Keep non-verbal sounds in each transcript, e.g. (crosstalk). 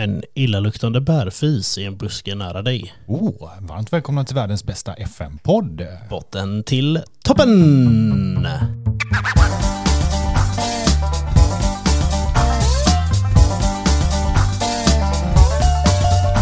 En illaluktande bärfis i en buske nära dig. Oh, varmt välkomna till världens bästa FM-podd. Botten till toppen!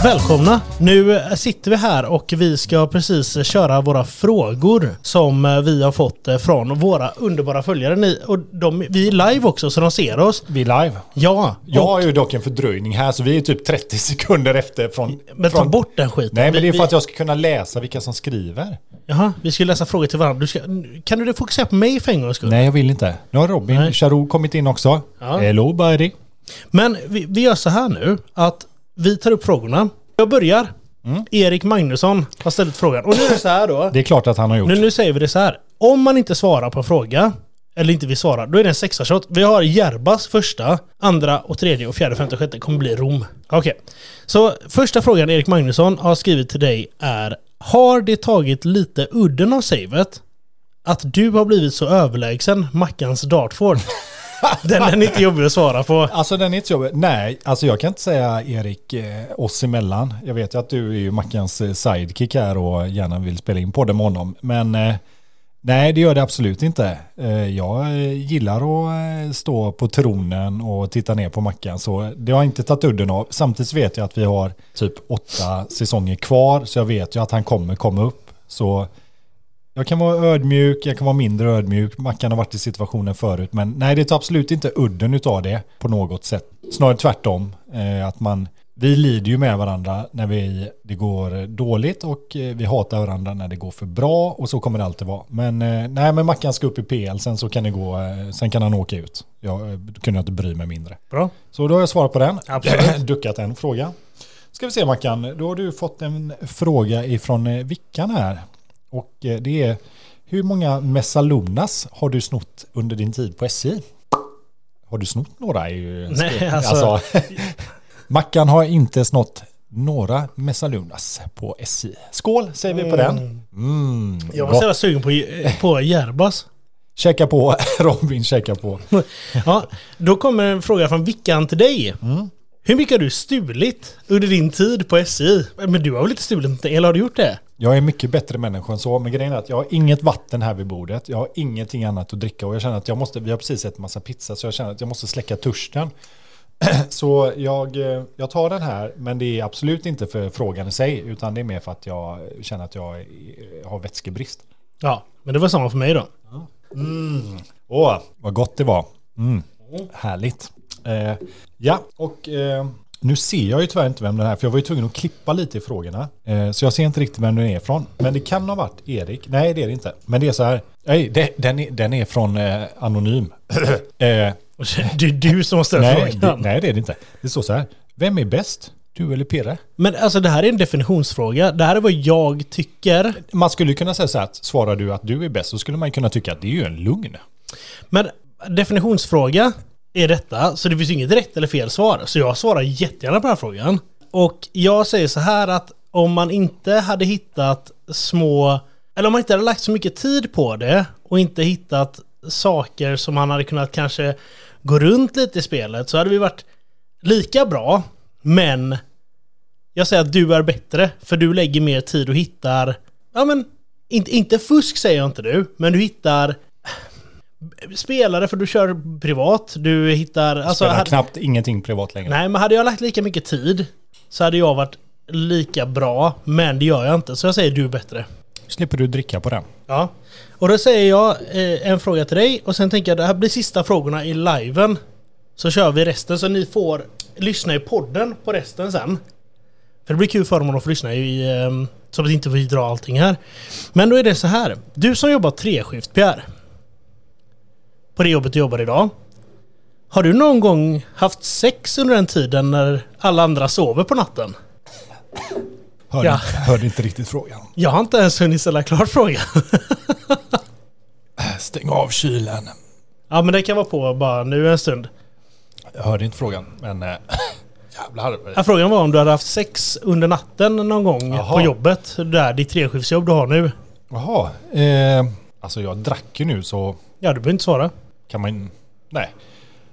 Välkomna! Nu sitter vi här och vi ska precis köra våra frågor som vi har fått från våra underbara följare. Ni, och de, vi är live också så de ser oss. Vi är live. Ja. Jag har ju dock en fördröjning här så vi är typ 30 sekunder efter från... Men ta från, bort den skiten. Nej men det är för att jag ska kunna läsa vilka som skriver. Jaha, vi ska läsa frågor till varandra. Du ska, kan du fokusera på mig för en gångs skull? Nej jag vill inte. Nu har Robin Nej. Charo kommit in också. Ja. Hello buddy. Men vi, vi gör så här nu att vi tar upp frågorna. Jag börjar. Erik Magnusson har ställt frågan. Och nu är det så här då. Det är klart att han har gjort. Nu, nu säger vi det så här. Om man inte svarar på en fråga, eller inte vill svara, då är det en sexa shot. Vi har Järbas första, andra och tredje och fjärde, femte och sjätte kommer bli Rom. Okej. Så första frågan Erik Magnusson har skrivit till dig är Har det tagit lite udden av savet att du har blivit så överlägsen Mackans Dartford? Den är inte jobbig att svara på. Alltså den är inte så jobbig. Nej, alltså jag kan inte säga Erik eh, oss emellan. Jag vet ju att du är ju Mackans eh, sidekick här och gärna vill spela in podden med honom. Men eh, nej, det gör det absolut inte. Eh, jag eh, gillar att eh, stå på tronen och titta ner på Mackan. Så det har inte tagit udden av. Samtidigt vet jag att vi har typ åtta säsonger kvar. Så jag vet ju att han kommer komma upp. Så jag kan vara ödmjuk, jag kan vara mindre ödmjuk. Mackan har varit i situationen förut. Men nej, det tar absolut inte udden utav det på något sätt. Snarare tvärtom. Eh, att man, vi lider ju med varandra när vi, det går dåligt och eh, vi hatar varandra när det går för bra. Och så kommer det alltid vara. Men eh, nej, men Mackan ska upp i PL, sen så kan det gå, eh, sen kan han åka ut. Jag, kunde inte bry mig mindre. Bra. Så då har jag svarat på den. Absolut. (laughs) Duckat en fråga. Ska vi se Mackan, då har du fått en fråga ifrån Vickan här. Och eh, det är hur många Messalunas har du snott under din tid på SJ? Har du snott några? Ju Nej, alltså- (laughs) Mackan har inte snott några Messalunas på SJ. Skål säger vi på den. Mm, Jag var så jävla sugen på, på Järbas. Käka på, (laughs) Robin käka på. (laughs) Ja, då kommer en fråga från Vickan till dig. Mm. Hur mycket har du stulit under din tid på SJ? Men du har väl inte stulit eller har du gjort det? Jag är mycket bättre människa än så, men grejen är att jag har inget vatten här vid bordet. Jag har ingenting annat att dricka och jag känner att jag måste, vi har precis ätit massa pizza så jag känner att jag måste släcka törsten. (clears throat) Så jag, eh, jag tar den här, men det är absolut inte för frågan i sig, utan det är mer för att jag känner att jag har vätskebrist. Ja, men det var samma för mig då. Åh, vad gott det var. Mm. Härligt. Eh, ja, och eh, nu ser jag ju tyvärr inte vem den är, för jag var ju tvungen att klippa lite i frågorna. Eh, så jag ser inte riktigt vem den är ifrån. Men det kan ha varit Erik. Nej, det är det inte. Men det är så här. Nej, det, den, är, den är från eh, Anonym. (clears throat) eh, Det är du som det, frågan. nej, det är det inte. Det står så här. Vem är bäst? Du eller Pirre? Men alltså det här är en definitionsfråga. Det här är vad jag tycker. Man skulle kunna säga så här att svarar du att du är bäst så skulle man kunna tycka att det är ju en lugn. Men definitionsfråga är detta, så det finns ju inget rätt eller fel svar. Så jag svarar jättegärna på den här frågan. Och jag säger så här att om man inte hade hittat små, eller om man inte hade lagt så mycket tid på det och inte hittat saker som man hade kunnat kanske gå runt lite i spelet så hade vi varit lika bra. Men jag säger att du är bättre för du lägger mer tid och hittar, ja men inte, inte fusk säger jag inte du, men du hittar spelare för du kör privat. Du hittar... Alltså, Spelar hade, knappt ingenting privat längre. nej, men hade jag lagt lika mycket tid så hade jag varit lika bra. Men det gör jag inte. Så jag säger du är bättre. Slipper du dricka på den. Ja. Och då säger jag eh, en fråga till dig och sen tänker jag det här blir sista frågorna i liven. Så kör vi resten så ni får lyssna i podden på resten sen. För det blir kul för dem att få lyssna i... Eh, så att inte vi drar allting här. Men då är det så här. Du som jobbar treskift Pierre. På det jobbet du jobbar idag. Har du någon gång haft sex under den tiden när alla andra sover på natten? Hörde, Ja. hörde inte riktigt frågan. Jag har inte ens hunnit ställa klart frågan. Stäng av kylen. ja men det kan vara på bara nu en stund. Jag hörde inte frågan, men äh, (laughs) jävlar. Ja, frågan var om du hade haft sex under natten någon gång Jaha. på jobbet. Där ditt treskiftsjobb du har nu. Jaha. Eh, alltså jag drack ju nu så Ja, du behöver inte svara. Kan man... Nej.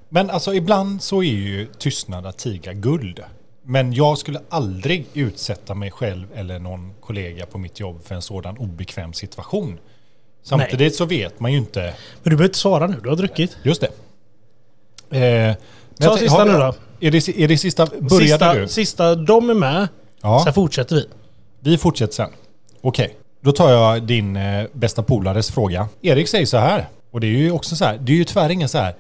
Men alltså ibland så är ju tystnad att tiga guld. Men jag skulle aldrig utsätta mig själv eller någon kollega på mitt jobb för en sådan obekväm situation. Samtidigt så vet man ju inte. Men du behöver inte svara nu, du har druckit. Just det. Eh, Ta jag- sista har- nu då. Är det, är det sista? Började Sista, du? sista, de är med. Ja. Sen fortsätter vi. Vi fortsätter sen. Okej, då tar jag din eh, bästa polares fråga. Erik säger så här, och det är ju också så här, det är ju tyvärr ingen så här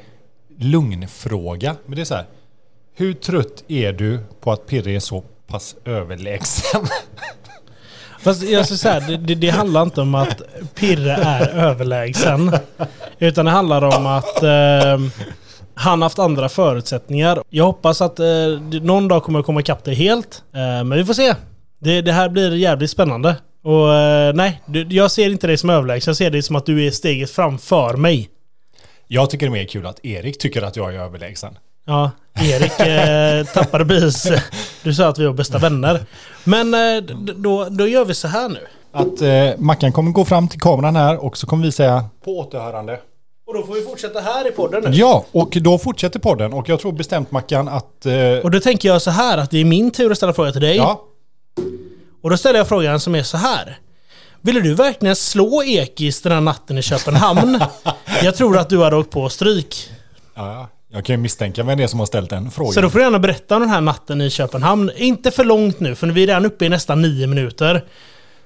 lugnfråga, men det är så här. Hur trött är du på att Pirre är så pass överlägsen? (laughs) Fast jag ska säga, det, det, det handlar inte om att Pirre är överlägsen. Utan det handlar om att eh, han haft andra förutsättningar. Jag hoppas att eh, någon dag kommer jag komma ikapp det helt. Eh, men vi får se. Det, det här blir jävligt spännande. Och eh, nej, jag ser inte dig som överlägsen. Jag ser dig som att du är steget framför mig. Jag tycker det är mer kul att Erik tycker att jag är överlägsen. Ja, Erik eh, (laughs) tappade bis. Du sa att vi var bästa vänner. Men eh, då, då gör vi så här nu. Att eh, Mackan kommer gå fram till kameran här och så kommer vi säga på återhörande. Och då får vi fortsätta här i podden nu. Ja, och då fortsätter podden och jag tror bestämt Mackan att... Eh, Och då tänker jag så här att det är min tur att ställa fråga till dig. ja, Och då ställer jag frågan som är så här. Ville du verkligen slå Ekis den här natten i Köpenhamn? (laughs) jag tror att du hade åkt på stryk. ja, jag kan ju misstänka vem det är som har ställt den frågan. Så då får du gärna berätta om den här natten i Köpenhamn. Inte för långt nu, för vi är redan uppe i nästan nio minuter.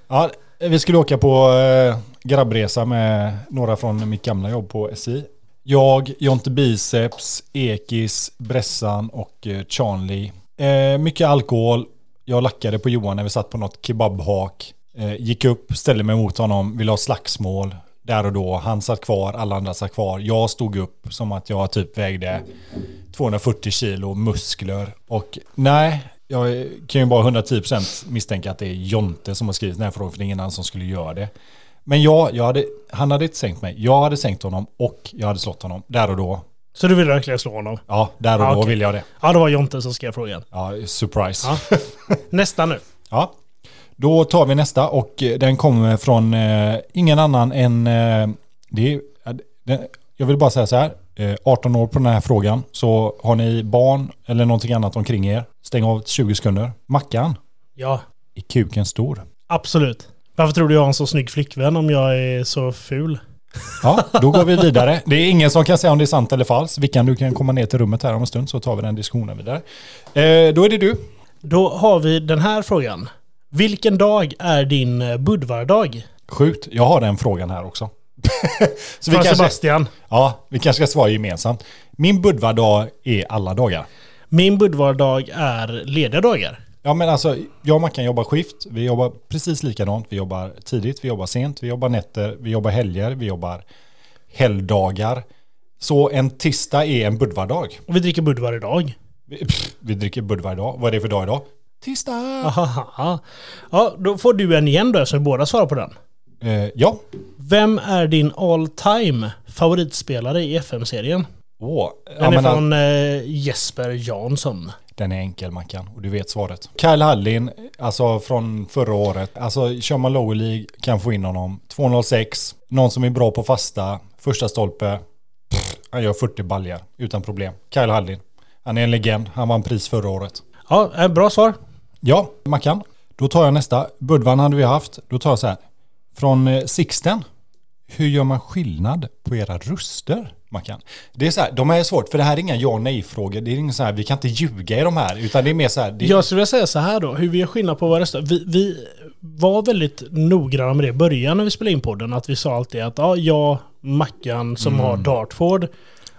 Ja, vi skulle åka på eh, grabbresa med några från mitt gamla jobb på SI. Jag, Jonte Biceps, Ekis, Bressan och eh, Charlie. Eh, mycket alkohol. Jag lackade på Johan när vi satt på något kebabhak. Eh, gick upp, ställde mig mot honom, ville ha slagsmål. Där och då. Han satt kvar, alla andra satt kvar. Jag stod upp som att jag typ vägde 240 kilo muskler. Och nej, jag kan ju bara 110% misstänka att det är Jonte som har skrivit den här frågan, för det är ingen annan som skulle göra det. Men ja, jag hade, han hade inte sänkt mig. Jag hade sänkt honom och jag hade slått honom. Där och då. Så du vill verkligen slå honom? Ja, där och Ja, då okej. vill jag det. Ja, det var Jonte som skrev frågan. Ja, surprise. Ja. (laughs) Nästa nu. Ja. Då tar vi nästa och eh, den kommer från eh, ingen annan än... Eh, det är, jag vill bara säga så här. Eh, 18 år på den här frågan. Så har ni barn eller någonting annat omkring er. Stäng av 20 sekunder. Mackan. Ja, Är kuken stor? absolut. Varför tror du jag har en så snygg flickvän om jag är så ful? Ja, då går vi vidare. Det är ingen som kan säga om det är sant eller falskt. Vickan, du kan komma ner till rummet här om en stund så tar vi den diskussionen vidare. Eh, då är det du. Då har vi den här frågan. Vilken dag är din eh, Budvardag? Sjukt. Jag har den frågan här också. (laughs) så vi kanske, Sebastian. ja, vi kanske ska svara gemensamt. Min budvardag är alla dagar. Min Budvardag är lediga dagar. Ja men alltså, jag och Mackan jobbar skift. Vi jobbar precis likadant. Vi jobbar tidigt, vi jobbar sent, vi jobbar nätter, vi jobbar helger, vi jobbar helgdagar. Så en tisdag är en budvardag. Och vi dricker Bud varje dag. Vi, pff, vi dricker bud varje dag. Vad är det för dag idag? Tisdag! Ahaha. Ja, då får du en igen då eftersom vi båda svarar på den. Eh, ja. Vem är din all time favoritspelare i FM-serien? Åh, Den ja, är men, från eh, Jesper Jansson. Den är enkel Mackan och du vet svaret. Kyle Hallin, alltså från förra året. Alltså kör man lower League kan få in honom. 206, någon som är bra på fasta, första stolpe. Pff, han gör 40 baljar utan problem. Kyle Hallin. Han är en legend, han vann pris förra året. Ja, eh, bra svar. Ja, Mackan. Då tar jag nästa. Budvan hade vi haft. Då tar jag så här. Från eh, Sixten. Hur gör man skillnad på era röster? Mackan. Det är så här, de här är svårt för det här är inga ja nej-frågor. Det är ingen så här, vi kan inte ljuga i de här. Utan det är mer så här. Det, Jag skulle vilja säga så här då, hur vi gör skillnad på våra röster. Vi, vi var väldigt noggranna med det i början när vi spelade in podden. Att vi sa alltid att ja, jag, Mackan som har Dartford.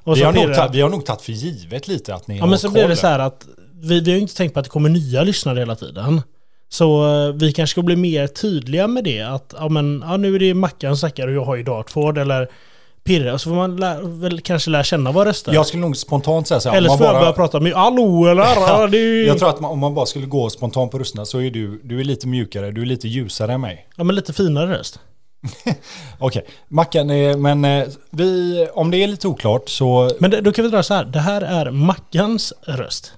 Och Mm. vi, har nog tagit, vi har nog tagit för givet lite att ni Ja har men så blir koll. det så här att vi, vi har inte tänkt på att det kommer nya lyssnare hela tiden. Så eh, vi kanske ska bli mer tydliga med det. Att ja, men, ja, nu är det Mackan som snackar och jag har ju Dartford eller Pirre. Och så får man lä, väl kanske lära känna våra röster. Jag skulle nog spontant säga så här. eller så får man jag börja prata med Allo eller (laughs) ju... jag tror att man, om man bara skulle gå spontant på rösterna så är du, du är lite mjukare, du är lite ljusare än mig. (laughs) Ja men lite finare röst. Okej, Mackan, eh, men eh, vi, om det är lite oklart så... Men det, då kan vi dra så här. Det här är Mackans röst.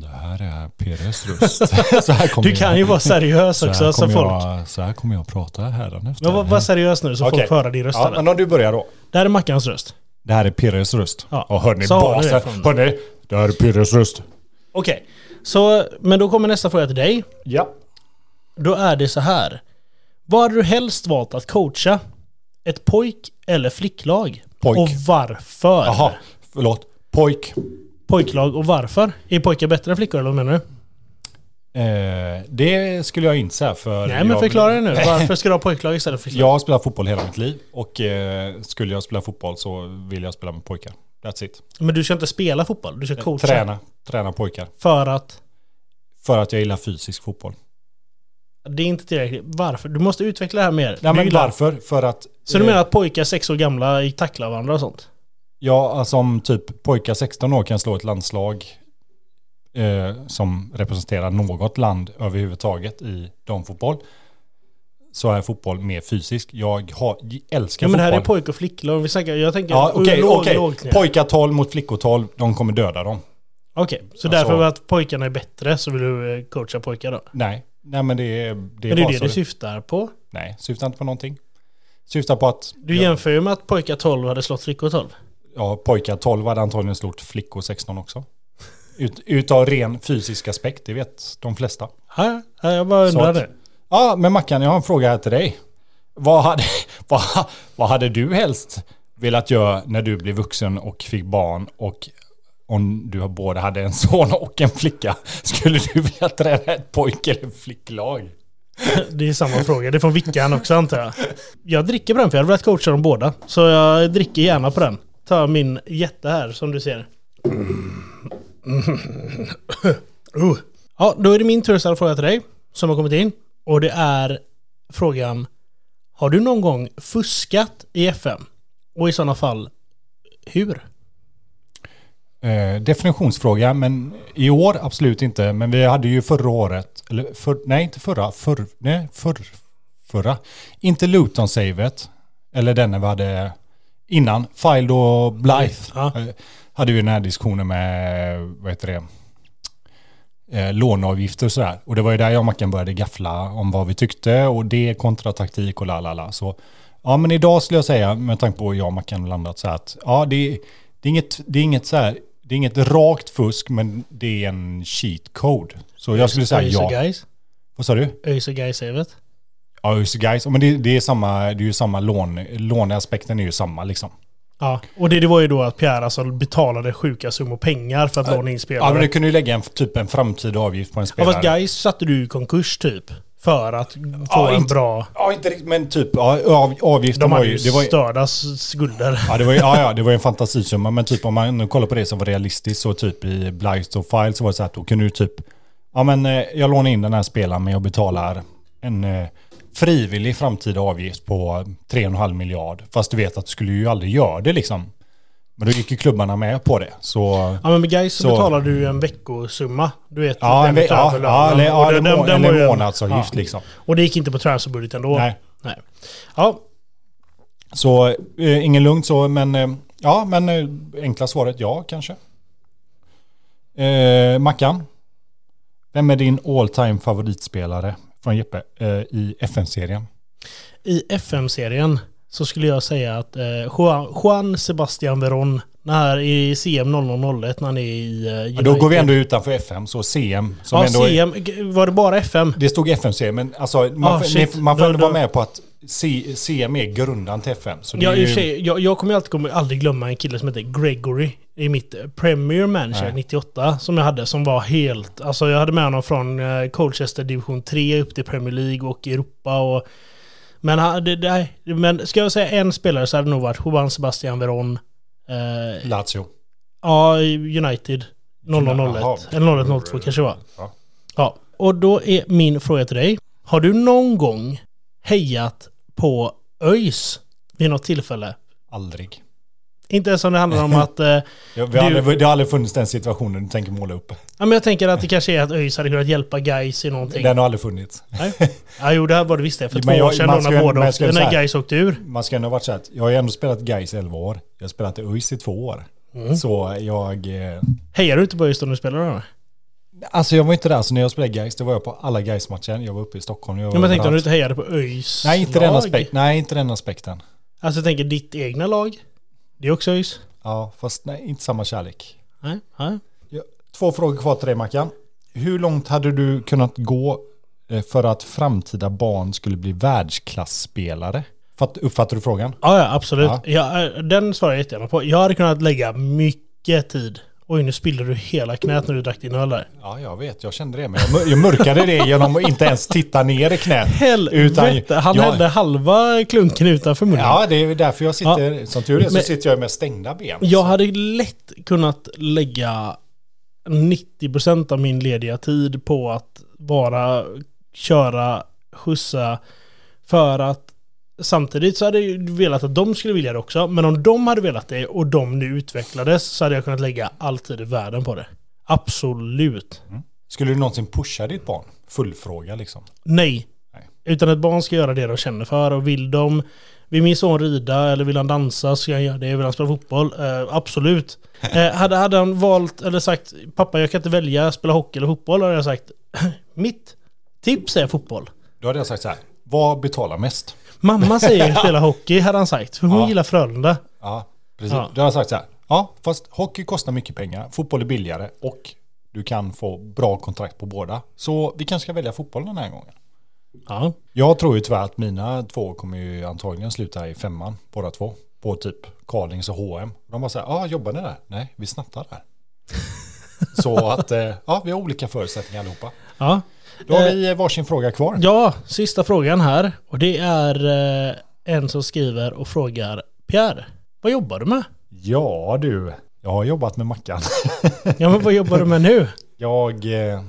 Det här är Pires röst. (laughs) så här kommer Du kan jag, ju vara seriös så här också så folk... Jag, så här kommer jag prata hädanefter. Men var, var seriös nu så Okej. folk får höra din röst. Ja, men om du börjar då. Det här är Mackans röst. Det här är Pires röst. Ja. Ja, hörni, Så har du det basen. från- Hörni, det här är Pires röst. Okej. Så, men då kommer nästa fråga till dig. Ja. Då är det så här. Vad hade du helst valt att coacha? Ett pojk eller flicklag? Pojk. Och varför? Jaha, förlåt. Pojk. Pojklag och varför? Är pojkar bättre än flickor eller vad menar du? Eh, det skulle jag inte säga för... Nej men förklara det nu. (laughs) Varför ska du ha pojklag istället för flicklag? Jag har spelat fotboll hela mitt liv och eh, skulle jag spela fotboll så vill jag spela med pojkar. That's it. Men du ska inte spela fotboll, du ska coacha. Träna. Träna pojkar. För att För att jag gillar fysisk fotboll. det är inte tillräckligt. Varför? Du måste utveckla det här mer. Nej men varför? För att... Så du eh, menar att pojkar sex år gamla i tacklar varandra och sånt? Ja, alltså om typ pojkar 16 år kan slå ett landslag eh, som representerar något land överhuvudtaget i damfotboll så är fotboll mer fysisk. Jag har, älskar Ja men det här är fotboll. pojk och flicklag. Vi snackar, jag tänker Ja, okej, lågt ner. Pojkar 12 mot flickor 12, de kommer döda dem. Okej, så Alltså- därför att pojkarna är bättre så vill du eh, coacha pojkar då? Nej, nej men det är... Det är, Men det är det så du syftar på. Nej, syftar inte på någonting. Syftar på att... Du jämför ju med att pojkar 12 hade slått flickor 12. Ja, pojkar 12 hade antagligen slort flickor 16 också. Ut, utav ren fysisk aspekt, det vet de flesta. Ja, ja, jag bara det. Ja, men Mackan, jag har en fråga här till dig. Vad hade, (laughs) vad, vad hade du helst velat göra när du blev vuxen och fick barn och om du både hade en son och en flicka? (laughs) Skulle du vilja träna ett pojk eller flicklag? Det är samma fråga. Det är från Vickan också antar jag. Jag dricker på den för jag hade velat coacha dem båda. Så jag dricker gärna på den. Ta min jätte här som du ser. Uh. Ja, då är det min tur att ställa fråga till dig. Som har kommit in. Och det är frågan. Har du någon gång fuskat i FM? Och i sådana fall, hur? Eh, definitionsfråga, men i år absolut inte. Men vi hade ju förra året, eller för, nej inte förra, för, nej förr, förra. Inte Luton-savet, eller den vi hade innan, Filed och Blythe. Ja. Hade vi den här diskussionen med, vad heter det, eh, låneavgifter och sådär. Och det var ju där jag och Mackan började gaffla om vad vi tyckte och det kontra taktik och la la la. Så ja, men idag skulle jag säga, med tanke på hur jag och Mackan har landat så här att ja, det, det är inget, det är inget så här, det är inget rakt fusk, men det är en cheat code. Så jag skulle säga ja. Guys. Vad sa du? Öise Guys-savet. Ja, just guys. Men det, det är samma, det är ju samma lån, låneaspekten är ju samma liksom. Ja, och det, det var ju då att Pierre alltså betalade sjuka summor pengar för att låna in spelare. Ja, men du kunde ju lägga en typ en framtida avgift på en Ja, spelare. fast Gais satte du i konkurs typ. För att få Ja, en inte- bra... Ja, inte riktigt, men typ ja, av, avgiften De var hade ju... Det var, ju- störda skulder. ja, det var ju, (laughs) ja, ja, det var ju en fantasisumma, men typ om man nu kollar på det som var realistiskt så typ i Blight och File så var det så att då kunde du typ... Ja men eh, jag lånar in den här spelaren men jag betalar en eh, frivillig framtida avgift på 3,5 miljard. Fast du vet att du skulle ju aldrig göra det liksom. Men då gick ju klubbarna med på det. Så... Ja men med Gais så, Så- betalar du en veckosumma. Du vet, Ja, den en, ve- ja, ja, eller, ja, den- den var eller månadsavgift ja. liksom. Och det gick inte på transferbudgeten då? Nej. Nej. Ja, Så eh, ingen lugnt så, men eh, ja, men eh, enkla svaret ja kanske. Eh, Mackan, vem är din all time favoritspelare från Jeppe eh, i FN-serien? i FM-serien så skulle jag säga att eh, Juan, Sebastian Veron, när i CM 0001 när han är i eh, Ja, då går vi ändå utanför FM, så CM. Som Ja, är, CM, g- var det bara FM? det stod FM-serien, men alltså, man, Ah, får- man får Då- ändå då- vara med på att C, CM är grundan till FM. Så Ja, ju, sig, jag, jag kommer alltid kommer aldrig glömma en kille som heter Gregory i mitt eh, Premier Manager Nej. 98 som jag hade som var helt, alltså jag hade med honom från eh, Colchester division 3 upp till Premier League och Europa och men, han- det, det, men ska jag säga en spelare så hade det nog varit Juan Sebastian Veron eh, Lazio. Ja, United 0001 Jaha. eller 0102 kanske var. Ja. Ja, och då är min fråga till dig. Har du någon gång hejat på ÖIS vid något tillfälle? Aldrig. Inte ens om det handlar om (laughs) att... Eh, Ja, vi har Du- aldrig, det har aldrig funnits den situationen du tänker måla upp. ja, men jag tänker att det kanske är att ÖIS hade kunnat hjälpa Gais i någonting. Den har aldrig funnits. Nej? Ja, jo, det här var det visst det. För Men två jag- år sedan man då ska när båda åkte, när här. Gais åkte ur. Man ska ändå ha varit så att jag har ju ändå spelat Gais 11 år. Jag har spelat i ÖIS i två år. Mm. Så jag... Eh, Hejar du inte på ÖIS då du spelade då? Alltså jag var inte där, så när jag spelade Gais, då var jag på alla gais matcher Jag var uppe i Stockholm. Jag Ja, men jag tänkte om du inte hejade på ÖIS Nej, inte den lag. aspekt, nej, inte den aspekten. Alltså jag tänker ditt egna lag. Det är också ÖIS. Ja, fast nej, inte samma kärlek. Nej, nej. Ja, Två frågor kvar till dig Mackan. hur långt hade du kunnat gå eh, för att framtida barn skulle bli världsklasspelare? Fatt, uppfattar du frågan? Ja, ja absolut. Ja. Ja. eh, den svarar jag jättegärna på. Jag hade kunnat lägga mycket tid. Oj, nu spillde du hela knät när du drack din öl där. Ja, jag vet. Jag kände det. Men jag, mör- jag mörkade det genom att inte ens titta ner i knät. Helvete! Han jag- hade halva klunken utanför munnen. Ja, det är därför jag sitter, som tur är så Men- sitter jag med stängda ben. Jag hade lätt kunnat lägga 90% av min lediga tid på att bara köra, skjutsa för att samtidigt så hade jag velat att de skulle vilja det också. Men om de hade velat det och de nu utvecklades så hade jag kunnat lägga all tid i världen på det. Absolut. Skulle du någonsin pusha ditt barn? Fullfråga liksom. Nej. Nej. Utan ett barn ska göra det de känner för och vill de vill min son rida eller vill han dansa så ska han göra det. Vill han spela fotboll? Eh, absolut. (laughs) Eh, hade, hade han valt eller sagt pappa jag kan inte välja spela hockey eller fotboll hade jag sagt (laughs) mitt tips är fotboll. Då hade jag sagt så här. Vad betalar mest? Mamma (laughs) säger spela hockey hade han sagt. För hon Ja. gillar Frölunda. Ja, precis. Ja. Då har sagt så här. Ja, fast hockey kostar mycket pengar. Fotboll är billigare och du kan få bra kontrakt på båda. Så vi kanske ska välja fotboll den här gången. Ja. Jag tror ju tyvärr att mina två kommer ju antagligen sluta i femman, båda två. På typ Carlings och H&M. De bara så här, ja ah, jobbar ni där? Nej, vi snattar där. (laughs) så att, eh, ja vi har olika förutsättningar allihopa. Ja. Då har Eh, vi varsin fråga kvar. ja, sista frågan här. Och det är eh, en som skriver och frågar Pierre, vad jobbar du med? Ja du, jag har jobbat med Mackan. (laughs) Ja men vad jobbar du med nu? jag, eh,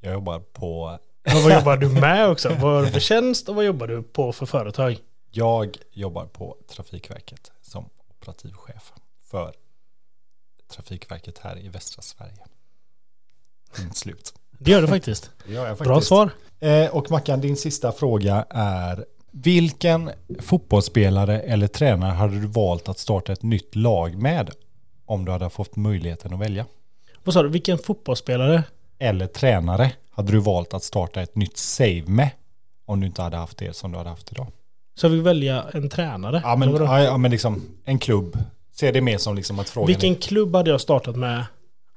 jag jobbar på, Och vad jobbar du med också? Vad har du för tjänst och vad jobbar du på för företag? jag jobbar på Trafikverket som operativchef för Trafikverket här i västra Sverige. Slut. Det gör du faktiskt. Det gör jag Bra faktiskt. svar. Eh, och Mackan, din sista fråga är vilken fotbollsspelare eller tränare hade du valt att starta ett nytt lag med om du hade fått möjligheten att välja? Vad sa du? Vilken fotbollsspelare? Eller tränare hade du valt att starta ett nytt save med om du inte hade haft det som du hade haft idag? Så vi välja en tränare? Ja men, ja, ja, men liksom en klubb. Se det mer som liksom att frågan Vilken är, klubb hade jag startat med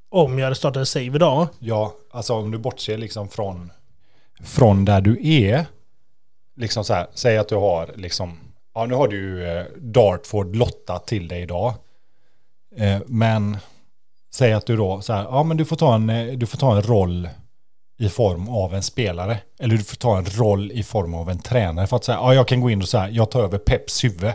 om jag hade startat en save idag? Ja, alltså om du bortser liksom från från där du är. Liksom så här, säg att du har liksom, ja nu har du eh, Dartford Lotta till dig idag. Eh, men säg att du då så här, ja men du får ta en, eh, du får ta en roll i form av en spelare. Eller du får ta en roll i form av en tränare. För att säga, ja jag kan gå in och säga, jag tar över Peps huvud.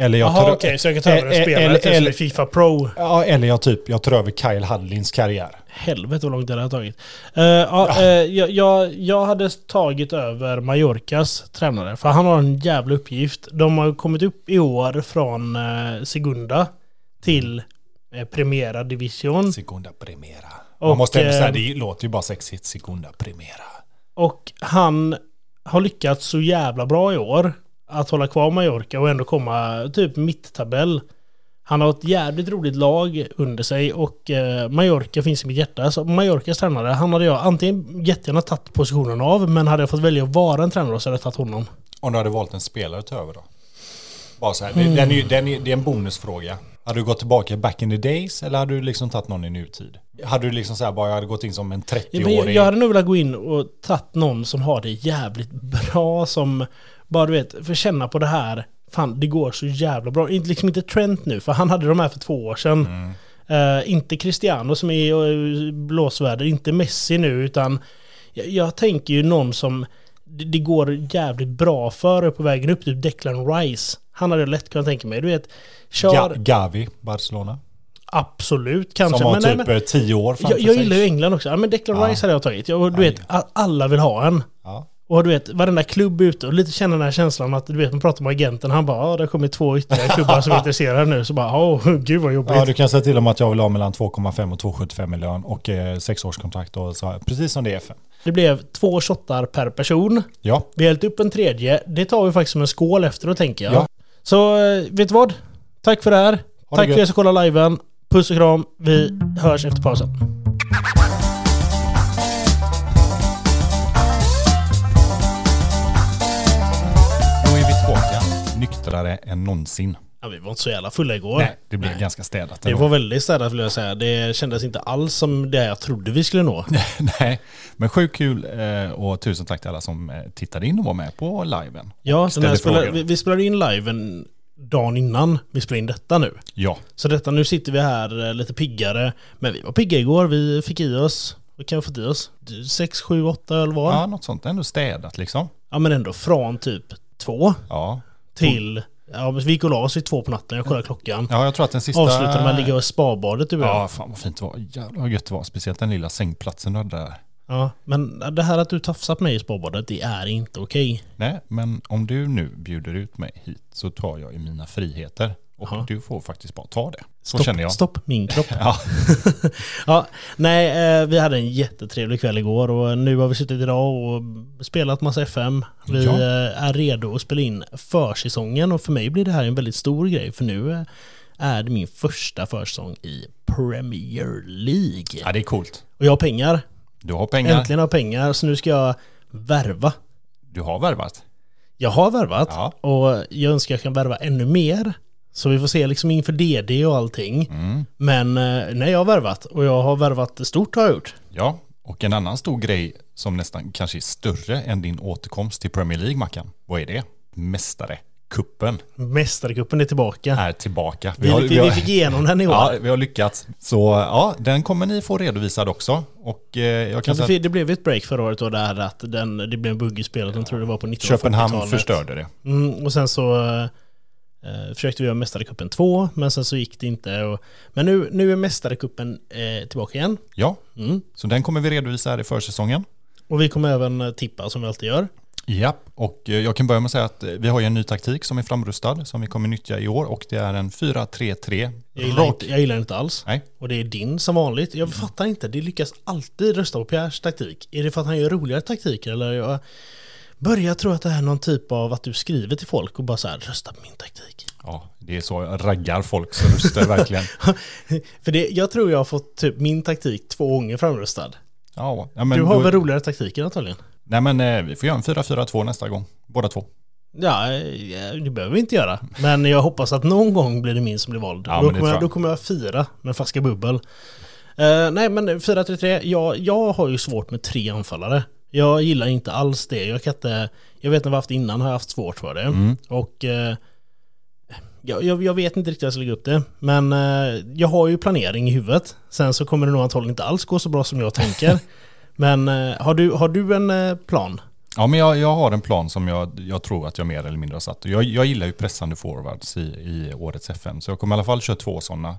Eller jag Jaha tar okej, så jag kan ta över eh, spelare eller- till eller- Fifa Pro. Ja, eller jag typ, jag tar över Kyle Hadlins karriär. Helvete vad långt det har tagit. Eh, ja, eh, jag, jag, jag hade tagit över Mallorcas tränare. För han har en jävla uppgift. De har kommit upp i år från eh, Segunda till eh, Primera Division. Segunda Primera. Och, Man måste ändå säga, det låter ju bara sexigt. Segunda Primera. Och han har lyckats så jävla bra i år att hålla kvar Mallorca och ändå komma typ mitttabell. Han har ett jävligt roligt lag under sig och eh, Mallorca finns i mitt hjärta. Så Mallorcas tränare, han hade jag antingen jättegärna tagit positionen av men hade jag fått välja att vara en tränare så hade jag tagit honom. Om du hade valt en spelare att ta över då? Bara så här, Mm. den är, den är, det är en bonusfråga. Hade du gått tillbaka back in the days eller hade du liksom tagit någon i nutid? Hade du liksom så här, bara jag hade gått in som en Ja, men jag, 30-årig... jag hade nog velat gå in och tagit någon som har det jävligt bra som bara du vet, för känna på det här. Fan, det går så jävla bra. Liksom inte Trent nu, för han hade de här för två år sedan. Mm. Eh, inte Cristiano som är uh, blåsväder, inte Messi nu, utan jag, jag tänker ju någon som det, det går jävligt bra för på vägen upp, typ Declan Rice. Han hade lätt kunnat tänka mig. Du vet, kör... Ga- Gavi, Barcelona. absolut, kanske. Som har men nej, typ men- eh, tio år framför jag, jag sig. gillar ju England också. Ja, men Declan Ja. Rice hade jag tagit. Jag, du Aj. vet, alla vill ha en. Ja. Och du vet, varenda klubb är ute och lite känner den här känslan att du vet, man pratar med agenten. Han bara, ja det har kommit två ytterligare (laughs) klubbar som är intresserade nu. Så bara, åh (laughs) gud vad jobbigt. ja, du kan säga till om att jag vill ha mellan 2,5 och 2,75 i lön och eh, sex års kontrakt och så precis som det är FM. Det blev två shottar per person. Ja, Vi har hällt upp en tredje. Det tar vi faktiskt som en skål efteråt tänker jag. Ja. Så eh, vet du vad? Tack för det här. Ha det Tack för gött. er som kollar liven. Puss och kram. Vi hörs efter pausen. Nyktrare än någonsin. Ja, vi var inte så jävla fulla igår. Nej, det blev ganska städat. Det var väldigt städat vill jag säga. Det kändes inte alls som det jag trodde vi skulle nå. (laughs) Nej, men sjukt kul eh, och tusen tack till alla som eh, tittade in och var med på liven. Ja, den spelade, vi, vi spelade in liven dagen innan vi spelade in detta nu. Ja, Så detta, nu sitter vi här eh, lite piggare. Men vi var pigga igår. Vi fick i oss, vad kan vi fått i oss? 6, 7, 8 öl var. ja Ja. något sånt. Ändå städat liksom. men ändå från typ två Ja. Till... Ja, men vi gick och la oss vid två på natten. Jag kollade klockan. ja, jag tror att den sista... Avslutade med att ligga i spabadet du och jag. Ja, fan vad fint det var. Jävlar vad gött det var. Speciellt den lilla sängplatsen du hade där. Ja, men det här att du tafsar på mig i spabadet, det är inte okej. Nej, men om du nu bjuder ut mig hit så tar jag ju mina friheter. Och Jaha. du får faktiskt bara ta det. Så Stopp, känner jag. stopp min kropp. (laughs) Ja, (laughs) Ja, nej, eh, vi hade en jättetrevlig kväll igår och nu har vi suttit idag och spelat massa FM. Vi Ja. eh, är redo att spela in försäsongen och för mig blir det här en väldigt stor grej för nu eh, är det min första försäsong i Premier League. ja, det är coolt. Och jag har pengar. Du har pengar. Äntligen har jag pengar så nu ska jag värva. Du har värvat. Jag har värvat Ja. och jag önskar jag kan värva ännu mer. Så vi får se liksom inför DD och allting. Mm. Men eh, nej, jag har värvat och jag har värvat stort har jag gjort. Ja, och en annan stor grej som nästan kanske är större än din återkomst till Premier League, Mackan. Vad är det? Mästare. Kuppen Mästarcupen är tillbaka. är tillbaka. Vi, vi, vi fick igenom den i år. Ja, vi har lyckats. Så ja, den kommer ni få redovisad också. Och eh, jag kan Alltså, säga det blev ett break förra året då där att den, det blev en bugg i spelet. De trodde det var på 1940-talet. Köpenhamn förstörde det. Mm, och sen så eh, försökte vi göra Mästarcupen 2, men sen så gick det inte. Och, men nu, nu är Mästarcupen eh, tillbaka igen. Ja, Mm. så den kommer vi redovisa här i försäsongen. Och vi kommer även eh, tippa som vi alltid gör. Ja, och eh, jag kan börja med att säga att eh, vi har ju en ny taktik som är framrustad som vi kommer nyttja i år och det är en 4-3-3. Jag gillar, inte, jag gillar inte alls. Nej, Och det är din som vanligt. Jag fattar inte, det lyckas alltid rösta på Pierres taktik. Är det för att han gör roligare taktiker eller? Jag börjar tro att det är någon typ av att du skriver till folk och bara så här, rösta på min taktik. ja, det är så jag raggar folk så röstar (laughs) verkligen. För det, jag tror jag har fått typ min taktik två gånger framröstad. Ja, ja, men du har då- väl roligare taktiker antagligen? Nej men eh, vi får göra en 4-4-2 nästa gång, båda två. Ja, det behöver vi inte göra. Men jag hoppas att någon gång blir det min som blir vald. Ja, då, kommer jag, då kommer jag fira med flaska bubbel. Eh, nej, men 4-3-3. Jag, jag har ju svårt med tre anfallare. Jag gillar inte alls det. Jag kan inte... Jag vet när vi haft innan har jag haft svårt för det. Mm. Och... Eh, jag, jag, jag vet inte riktigt hur jag ska lägga upp det. Men eh, jag har ju planering i huvudet. Sen så kommer det nog antagligen inte alls gå så bra som jag tänker. (laughs) men eh, har, du, har du en eh, plan? Ja men jag, jag har en plan som jag, jag tror att jag mer eller mindre har satt. Jag, jag gillar ju pressande forwards i, i årets FM. Så jag kommer i alla fall köra två sådana.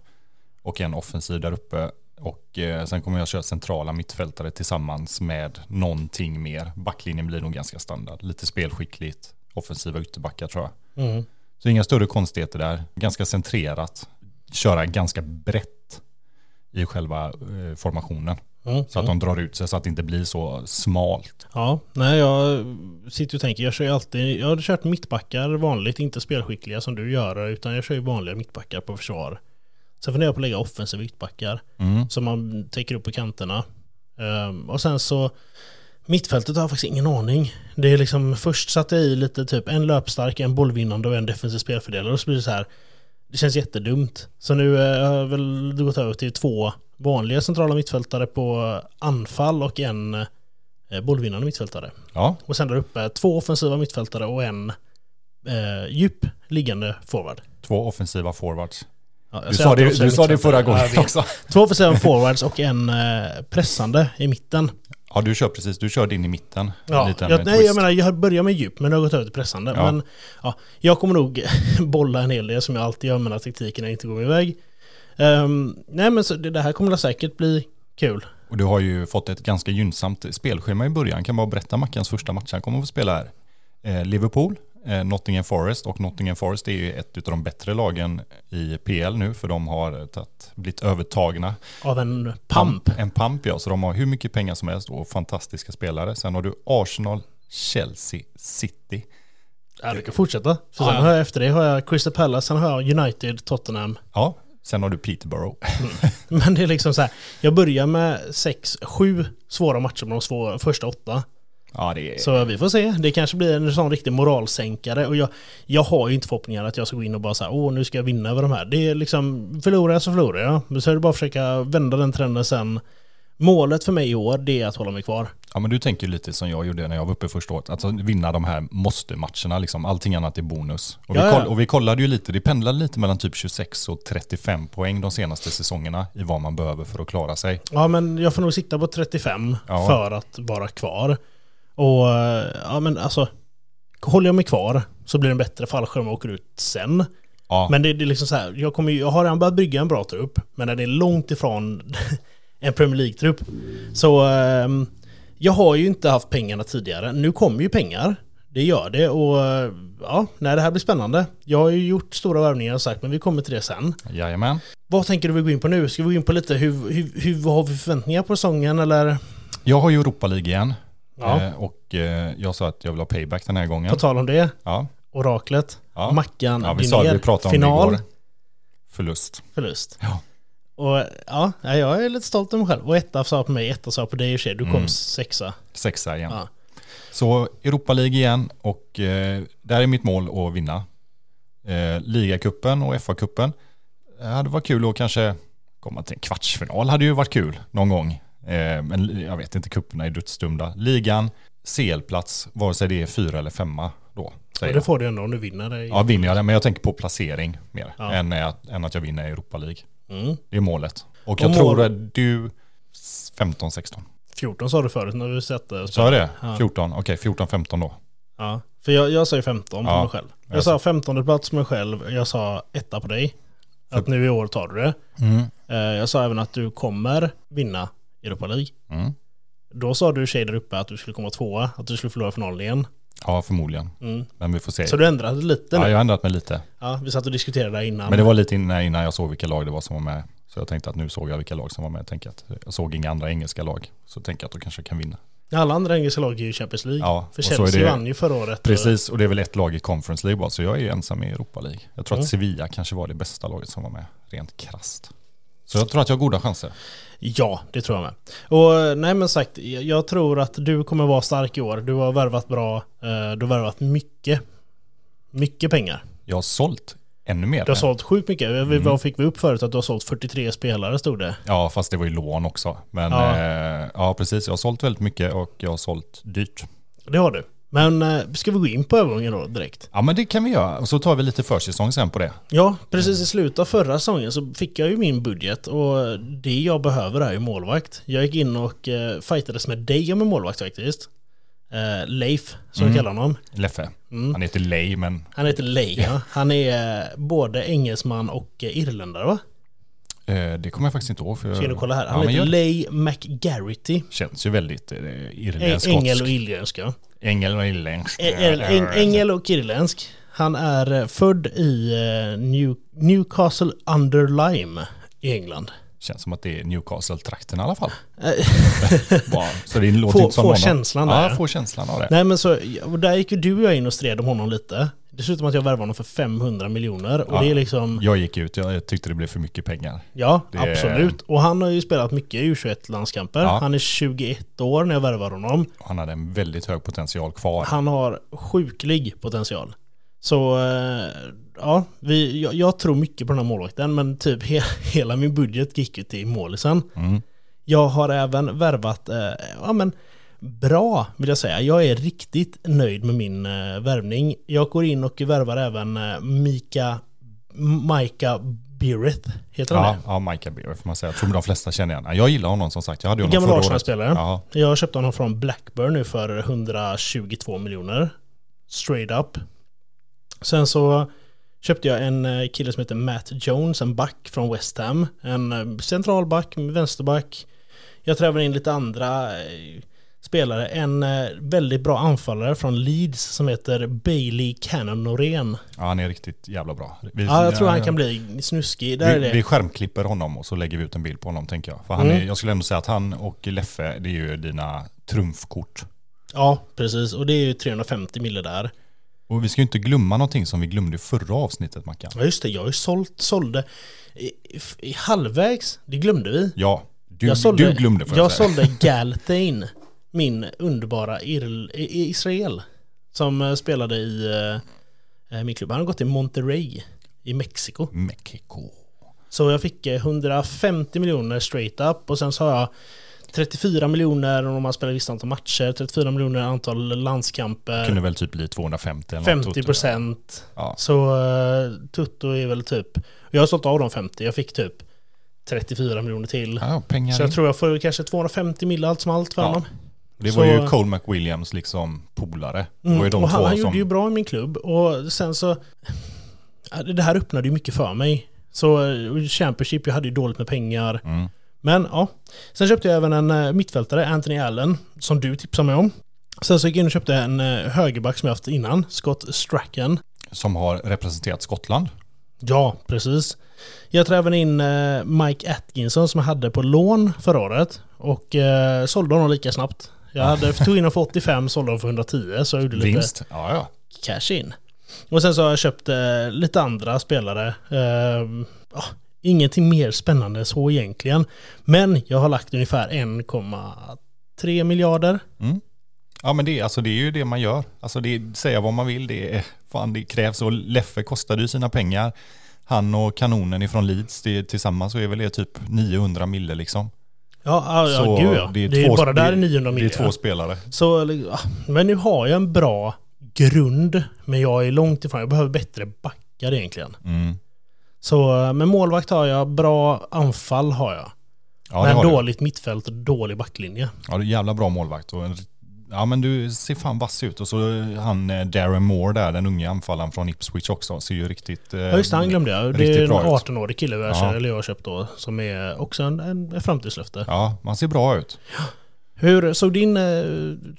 Och en offensiv där uppe. Och eh, sen kommer jag köra centrala mittfältare tillsammans med någonting mer. Backlinjen blir nog ganska standard. Lite spelskickligt. Offensiva ytterbackar tror jag. Mm. Så inga större konstigheter där. Ganska centrerat. Köra ganska brett i själva eh, formationen. Mm. Så att de drar ut sig så att det inte blir så smalt. Ja, nej jag sitter och tänker, jag kör ju alltid, jag har kört mittbackar vanligt, inte spelskickliga som du gör, utan jag kör ju vanliga mittbackar på försvar. Sen funderar jag på att lägga offensiva mittbackar Mm. som man täcker upp på kanterna. Ehm, och sen så Mittfältet har jag faktiskt ingen aning. Det är liksom först satte jag i lite typ en löpstark, en bollvinnande och en defensiv spelfördelare och så blir det så här. Det känns jättedumt. Så nu eh, har jag väl gått över till två vanliga centrala mittfältare på anfall och en eh, bollvinnande mittfältare. Ja, Och sen där uppe två offensiva mittfältare och en eh, djup liggande forward. två offensiva forwards. Ja, jag Du sa det, du sa det förra jag gången också. (laughs) Två offensiva forwards och en eh, pressande i mitten. Ja, du kör precis. Du körde in i mitten. En Ja, jag, eh, nej, jag menar jag börjar med djup men jag har gått över till pressande. Ja. Men ja, jag kommer nog (laughs) bolla en hel del som jag alltid gör med när taktikerna inte går min väg. Ehm, nej men så det, det här kommer säkert bli kul. Och du har ju fått ett ganska gynnsamt spelschema i början. Kan bara berätta Mackans första match han kommer att få spela här. Eh, Liverpool, Nottingham Forest och Nottingham Forest är ju ett av de bättre lagen i PL nu för de har tagit, blivit övertagna. Av en pump. En pump ja, så de har hur mycket pengar som helst och fantastiska spelare. Sen har du Arsenal, Chelsea, City. Ja, du kan fortsätta. För sen har jag efter det har jag Crystal Palace, sen har jag United, Tottenham. Ja, sen har du Peterborough. Men det är liksom så här, jag börjar med sex, sju svåra matcher med de svåra, första åtta. Ja, det är... Så vi får se. Det kanske blir en sån riktig moralsänkare. Och jag, jag har ju inte förhoppningar att jag ska gå in och bara säga åh nu ska jag vinna över de här. Det är liksom, förlorar jag så förlorar jag. Men så är det bara att försöka vända den trenden sen. Målet för mig i år, det är att hålla mig kvar. Ja, men du tänker lite som jag gjorde när jag var uppe första året. Alltså vinna de här måste-matcherna, liksom. allting annat är bonus. Och vi, koll, och vi kollade ju lite, det pendlade lite mellan typ 26 och 35 poäng de senaste säsongerna i vad man behöver för att klara sig. Ja men jag får nog sitta på 35 Ja. för att vara kvar. Och eh, ja men alltså, håller jag mig kvar så blir det en bättre fallskärm och åker ut sen. Ja, Men det, det är liksom så här, jag, kommer, jag har redan börjat bygga en bra trupp, men den är långt ifrån (laughs) en Premier League-trupp. Så ehm, jag har ju inte haft pengarna tidigare. Nu kommer ju pengar. Det gör det och eh, ja, nej, det här blir spännande. Jag har ju gjort stora värvningar och sagt, men vi kommer till det sen. jajamän. Vad tänker du vi gå in på nu? Ska vi gå in på lite hur, hur, hur har vi förväntningar på säsongen eller? Jag har ju Europa League igen. Ja. Eh, och eh, jag sa att jag vill ha payback den här gången. På tal om det, Ja, oraklet, Ja. Mackan, ja vi sa det, vi pratade om final, det igår. Förlust. förlust. Ja. Och ja, jag är lite stolt över mig själv. Och etta sa på mig, etta sa på dig och sig. Du kom Mm. sexa. Sexa igen. Ja. Så Europa League igen och eh, där är mitt mål att vinna. Eh, Ligacupen och FA-cupen. Det hade varit kul att kanske komma till en kvartsfinal hade ju varit kul någon gång. Eh, men jag vet inte, kupperna är dödsdömda. Ligan, CL-plats, vare sig det är fyra eller femma då. Säger det får du ändå om du vinner det. Ja, vinner jag det, men jag tänker på placering mer Ja. än, att, än att jag vinner Europa League. Mm. Det är målet. Och Och jag mål- tror att du 15-16. 14 sa du förut när du satte. Sa jag det? Ja. 14? Okej, 14-15 då. Ja. För jag, jag sa ju 15 på Ja. mig själv. Jag Jag sa 15 plats på mig själv. Jag sa etta på dig. Att nu i år tar du det. Eh, Jag sa även att du kommer vinna Europa League. Mm. Då sa du tjej där uppe att du skulle komma tvåa. Att du skulle förlora finalen igen. Ja, förmodligen. Mm. Men vi får se. Så du ändrade lite Ja, nu? jag har ändrat mig lite. Ja, vi satt och diskuterade där innan. Men det var lite innan, innan jag såg vilka lag det var som var med. Så jag tänkte att nu såg jag vilka lag som var med. Jag, att jag såg inga andra engelska lag. Så tänker jag att då kanske jag kan vinna. Alla andra engelska lag är ju Champions League. Ja, För Chelsea det- vann ju förra året. Precis, och det är väl ett lag i Conference League bara. Så jag är ju ensam i Europa League. Jag tror Mm. att Sevilla kanske var det bästa laget som var med. Rent krasst. Så jag tror att jag har goda chanser. Ja, det tror jag med. Och nej men sagt, jag tror att du kommer vara stark i år. Du har värvat bra. eh, Du har värvat mycket. Mycket pengar. Jag har sålt ännu mer. Du har sålt sjukt mycket. Mm. Vad fick vi upp förut? Att du har sålt 43 spelare stod det. Ja, fast det var ju lån också. Men ja, eh, ja precis. Jag har sålt väldigt mycket och jag har sålt dyrt. Det har du. Men eh, ska vi gå in på övergången då direkt? Ja, men det kan vi göra. Och så tar vi lite försäsong sen på det. Ja, precis i slutet av förra säsongen så fick jag ju min budget och det jag behöver är ju målvakt. Jag gick in och eh, fightades med dig om en målvakt faktiskt. Eh, Leif, som Mm. vi kallar honom. Leffe. Mm. Han heter Ley, men Han heter Leif, ja. Han är både engelsman och irländare va? det kommer jag faktiskt inte ihåg. För Ska du kolla här? Ja, Han men heter det. Leigh McGarrity. Känns ju väldigt irländsk. Ängel och irländska. Ängel och irländsk. Ängel och irländsk. Han är eh, född i eh, New, Newcastle under Lyme i England. Känns som att det är Newcastle-trakten i alla fall. (laughs) Så det låter Få- inte som få någon- känslan där. Ja, få känslan av det. Nej men så, där gick ju du och jag in och stred om honom lite. Dessutom att jag värvade honom för 500 miljoner. Och Ja. det är liksom, Jag gick ut, jag tyckte det blev för mycket pengar. ja Det- absolut. Och han har ju spelat mycket i U21-landskamper. Ja. Han är 21 år när jag värvar honom. Han hade en väldigt hög potential kvar. Han har sjuklig potential. Så eh, ja, vi, jag, jag tror mycket på den här målvakten men typ he, (laughs) hela min budget gick ju till målisen. Mm. Jag har även värvat, eh, ja men bra vill jag säga. Jag är riktigt nöjd med min eh, värvning. Jag går in och värvar även eh, Mika, Mika Bireth, heter han Ja, det? ja Micah Beer får man säga. Jag tror de flesta känner igen. Jag gillar honom som sagt. Jag hade ju honom Gammal. Arsenal-spelare. Ja, Jag köpte honom från Blackburn nu för 122 miljoner. Straight up. Sen så köpte jag en eh, kille som heter Matt Jones, en back från West Ham. En central back, vänsterback. Jag trävar in lite andra spelare. En eh, väldigt bra anfallare från Leeds som heter Bailey Cannon Norén. ja, han är riktigt jävla bra. Vi, Ja, jag tror han kan bli snuskig. Där är Vi, det. vi skärmklipper honom och så lägger vi ut en bild på honom tänker jag. För han Mm. är, jag skulle ändå säga att han och Leffe, det är ju dina trumfkort. Ja, precis. Och det är ju 350 mille där. Och vi ska ju inte glömma någonting som vi glömde i förra avsnittet Mackan. Ja just det, jag har ju sålt, sålde i, i, halvvägs, det glömde vi. Ja, du, jag sålde, du glömde får jag jag sålde (laughs) Galtane min underbara Irl, I- Israel. Som eh, spelade i eh, min klubb. Han har gått till Monterrey i Mexiko. Mexiko. Så jag fick eh, 150 miljoner straight up och sen så har jag 34 miljoner om man spelar visst antal matcher, 34 miljoner antal landskamper, Kunde väl typ bli 250 eller något, 50 procent. Ja. Så uh, Tutto är väl typ, jag har sålt av de 50, jag fick typ 34 miljoner till. Ja, Så jag in. tror jag får kanske 250 mil allt som allt för Ja. honom. Det så- var ju Cole McWilliams liksom polare. Mm. de och han, han som... gjorde ju bra i min klubb och sen så... Det här öppnade ju mycket för mig. Så eh, Championship, jag hade ju dåligt med pengar. Mm. Men ja. Sen köpte jag även en eh, mittfältare, Anthony Allen, som du tipsade mig om. Sen så gick jag in och köpte en eh, högerback som jag haft innan, Scott Strachan. Som har representerat Skottland. Ja, precis. Jag tar även in Mike Atkinson som jag hade på lån förra året. Och eh, sålde honom lika snabbt. Jag hade, tog in honom för 85, sålde honom för 110, så jag gjorde lite Vinst. Ja, ja. cash in. Och sen så har jag köpt eh, lite andra spelare. Eh, ja, ingenting mer spännande än så egentligen. Men jag har lagt ungefär 1,3 miljarder. Mm. Ja men det, är- alltså, det är ju det man gör. Alltså det säga vad man vill, det, är, fan, det krävs. Och Leffe kostade ju sina pengar. Han och kanonen ifrån Leeds, det, tillsammans så är väl det typ 900 mille liksom. Ja, ja, ja gud ja. Det är, två- bara där det- är 900 Det är miljoner. två spelare. Så, ja, men nu har jag en bra grund. Men jag är långt ifrån. Jag behöver bättre backar egentligen. Mm. Så eh, med målvakt har jag, bra anfall har jag. Ja, det men har du. dåligt mittfält och dålig backlinje. Ja, du är jävla bra målvakt. Och en, ja, men du ser fan vass ut. Och så han eh, Darren Moore där, den unga anfallaren från Ipswich också, ser ju riktigt... Eh, Ja just det, han glömde jag. Det är en bra ut. 18-årig kille vi har, Ja. eller jag har köpt då. Som är också en, en, en framtidslöfte. Ja, man ser bra ut. Hur såg din eh,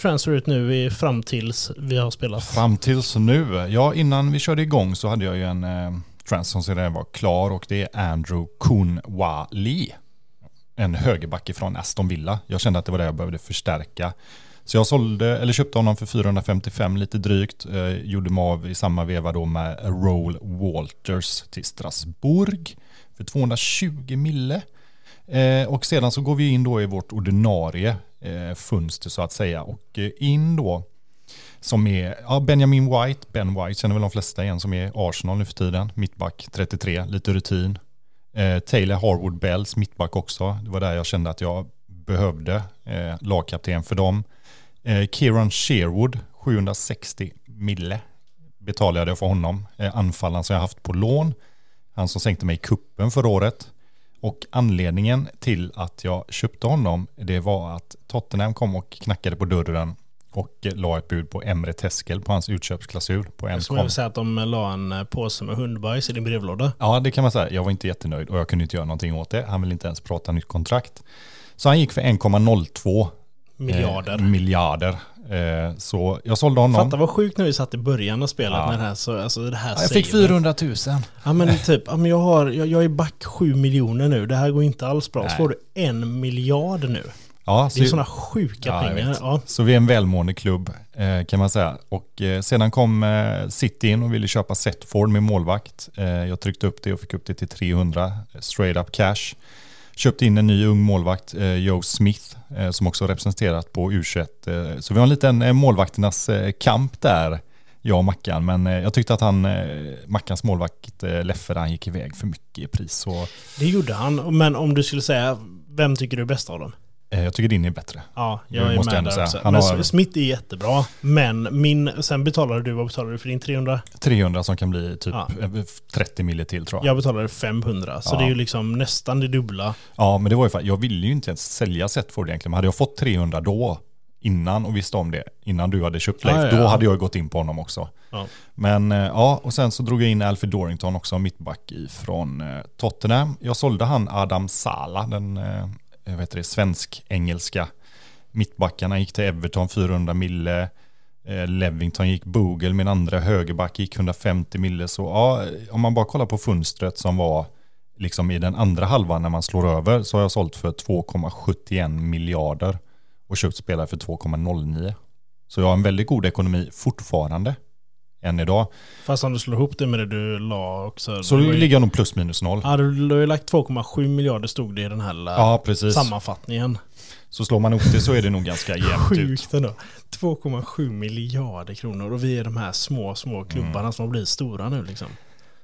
transfer ut nu i, fram tills vi har spelat? Fram tills nu. Ja, innan vi körde igång så hade jag ju en eh, transfer som sedan var klar och det är Andrew Kunwali. En högerback från Aston Villa. Jag kände att det var det jag behövde förstärka. Så jag sålde, eller köpte honom för 455 lite drygt. Eh, gjorde mig av i samma veva då med Roll Walters till Strasbourg för 220 mille. Eh, och sedan så går vi in då i vårt ordinarie eh, fönster så att säga. Och eh, in då som är ja, Benjamin White, Ben White känner väl de flesta igen som är Arsenal nu för tiden. Mittback 33, lite rutin. Eh, Taylor Harwood Bells, mittback också. Det var där jag kände att jag behövde eh, lagkapten för dem. Eh, Kieran Sherwood, 760 mille betalade jag för honom. Eh, anfallaren som jag haft på lån. Han som sänkte mig i kuppen förra året. Och anledningen till att jag köpte honom, det var att Tottenham kom och knackade på dörren och eh, la ett bud på Emre Teskel på hans utköpsklausul på en vilja säga att de la en eh, påse med hundbajs i din brevlåda. Ja, det kan man säga. Jag var inte jättenöjd och jag kunde inte göra någonting åt det. Han ville inte ens prata nytt kontrakt. Så han gick för 1,02 Miljarder. eh, miljarder. Eh, så jag sålde honom. Fatta vad sjukt när vi satt i början av spelet Ja. med det här. Så, alltså det här Ja, jag fick säger- 400 000. Ja men typ, ja, men jag, har, jag, jag är back 7 miljoner nu. Det här går inte alls bra. Så Nej. får du en miljard nu. Ja, Det är så, sådana sjuka Ja, pengar. Ja. så vi är en välmående klubb eh, kan man säga. Och eh, sedan kom eh, City in och ville köpa Setford med målvakt. Eh, jag tryckte upp det och fick upp det till 300 straight up cash. Köpte in en ny ung målvakt, eh, Joe Smith, eh, som också representerat på U21. Eh, så vi har en liten målvakternas kamp där, jag och Mackan. Men jag tyckte att han, Mackans målvakt Leffe, han gick iväg för mycket i pris. Så Det gjorde han. Men om du skulle säga, vem tycker du är bäst av dem? Eh, jag tycker din är bättre. Ja, jag är måste jag med ändå där säga. också. Han Men har- Smith är jättebra. Men min, sen betalade du, vad betalade du för din 300? 300 som kan bli typ Ja. eh, 30 mille till tror jag. Jag betalade 500. Så Ja. det är ju liksom nästan det dubbla. Ja, men det var ju för att jag ville ju inte ens sälja Setford egentligen. Men hade jag fått 300 då, innan och visste om det, innan du hade köpt Leif, Ja, ja, då hade jag gått in på honom också. Men eh, ja, och sen så drog jag in Alfred Dorrington också, mittback ifrån eh, Tottenham. Jag sålde han Adam Sala, den eh, det, svensk-engelska mittbackarna gick till Everton 400 mille. Eh, Levington gick Bogle, min andra högerback gick 150 mille. Så ja, om man bara kollar på fönstret som var liksom i den andra halvan när man slår över så har jag sålt för 2,71 miljarder och köpt spelare för 2,09. Så jag har en väldigt god ekonomi fortfarande än idag. Fast om du slår ihop det med det du la också. Så ligger jag nog plus minus noll. Ja, du har ju lagt 2,7 miljarder stod det i den här Ja, sammanfattningen. Så slår man ihop det så är det nog ganska (laughs) jämnt ut. Sjukt ändå. 2,7 miljarder kronor och vi är de här små, små klubbarna Mm. som blivit stora nu liksom.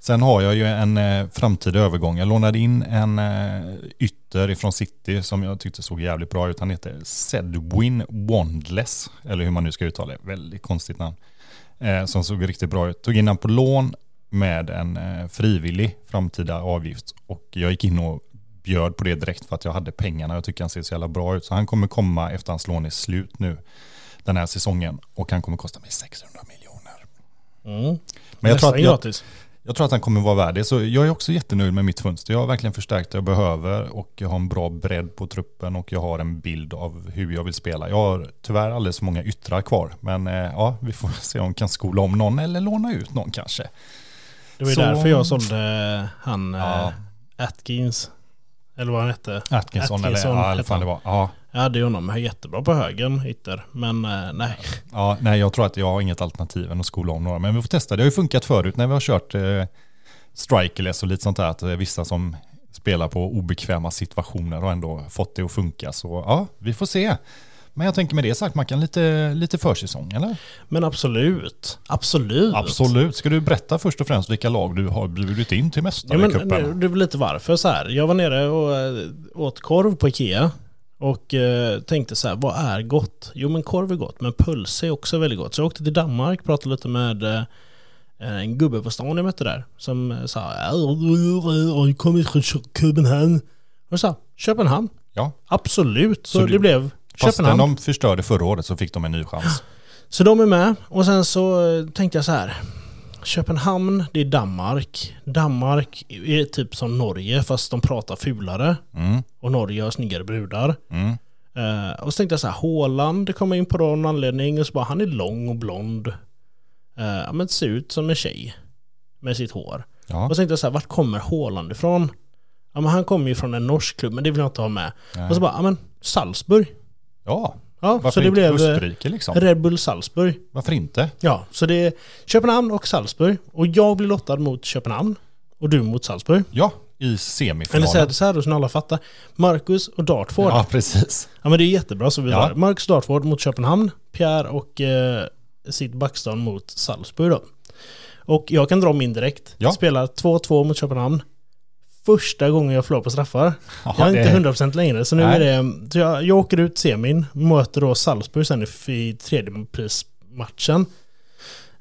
Sen har jag ju en eh, framtida övergång. Jag lånade in en eh, ytter ifrån City som jag tyckte såg jävligt bra ut. Han heter Sedwin Wandless, eller hur man nu ska uttala det. Väldigt konstigt namn. Eh, som såg riktigt bra ut. Tog in han på lån med en eh, frivillig framtida avgift. Och jag gick in och bjöd på det direkt för att jag hade pengarna. Jag tycker han ser så jävla bra ut. Så han kommer komma efter hans lån är slut nu den här säsongen. Och han kommer kosta mig 600 miljoner. Mm. Men jag tror, att, Nästan jag, gratis. Jag tror att han kommer vara värd det. Så jag är också jättenöjd med mitt fönster. Jag har verkligen förstärkt det jag behöver och jag har en bra bredd på truppen och jag har en bild av hur jag vill spela. Jag har tyvärr alldeles för många yttrar kvar. Men eh, ja, vi får (laughs) se om vi kan skola om någon eller låna ut någon kanske. Det var ju Så- därför jag sålde han Ja. eh, Atkins. Eller vad han hette. Atkinson, eller Atkinson ja, eller hette fan det var. Ja, Jag hade ju honom jättebra på högen, ytter. Men eh, nej. ja, nej, jag tror att jag har inget alternativ än att skola om några. Men vi får testa. Det har ju funkat förut när vi har kört eh, strikerless och lite sånt där. Att är vissa som spelar på obekväma situationer och ändå fått det att funka. Så ja, vi får se. Men jag tänker med det sagt, man kan lite, lite försäsong, eller? Men absolut. Absolut. Absolut. Ska du berätta först och främst vilka lag du har bjudit in till Ja, men Mästarcupen? det det är lite varför så här. Jag var nere och eh, åt korv på Ikea. Och eh, tänkte så här, vad är gott? Jo men korv är gott, men pölse är också väldigt gott. Så jag åkte till Danmark, pratade lite med eh, en gubbe på stan jag mötte där. Som eh, sa, jag kommer från Köpenhamn. Och sa, Köpenhamn? Ja, Absolut. Så, Så det du- blev fastän Köpenhamn. de förstörde förra året så fick de en ny chans. Så de är med. Och sen så eh, tänkte jag så här. Köpenhamn, det är Danmark. Danmark är typ som Norge fast de pratar fulare. Mm, Och Norge har snyggare brudar. mm. Eh, och så tänkte jag så här, Håland kom in på någon anledning och så bara, han är lång och blond. Uh, men ser ut som en tjej. Med sitt hår. Ja, Och så tänkte jag så här, vart kommer Håland ifrån? Ja men han kommer ju från en norsk klubb, men det vill jag inte ha med. nej. Och så bara, ja men Salzburg. ja. Ja, varför så det inte blev eh, Österrike liksom? Red Bull Salzburg. Varför inte? Ja, så det är Köpenhamn och Salzburg. Och jag blir lottad mot Köpenhamn. Och du mot Salzburg. Ja, i Eller semifinalen. så är det så här då så alla fattar. Marcus och Dartford. Ja. Ja, precis. men det är jättebra så vi Ja. har Marcus Dartford mot Köpenhamn. Pierre och eh, sitt Backstone mot Salzburg då. Och jag kan dra min direkt. Ja. Spelar 2-2 mot Köpenhamn. Första gången jag förlorar på straffar. Ja, jag är det- inte 100% längre. Så nu Nej. är det... Så jag, jag åker ut semin. Möter då Salzburg sen i, i tredje prismatchen.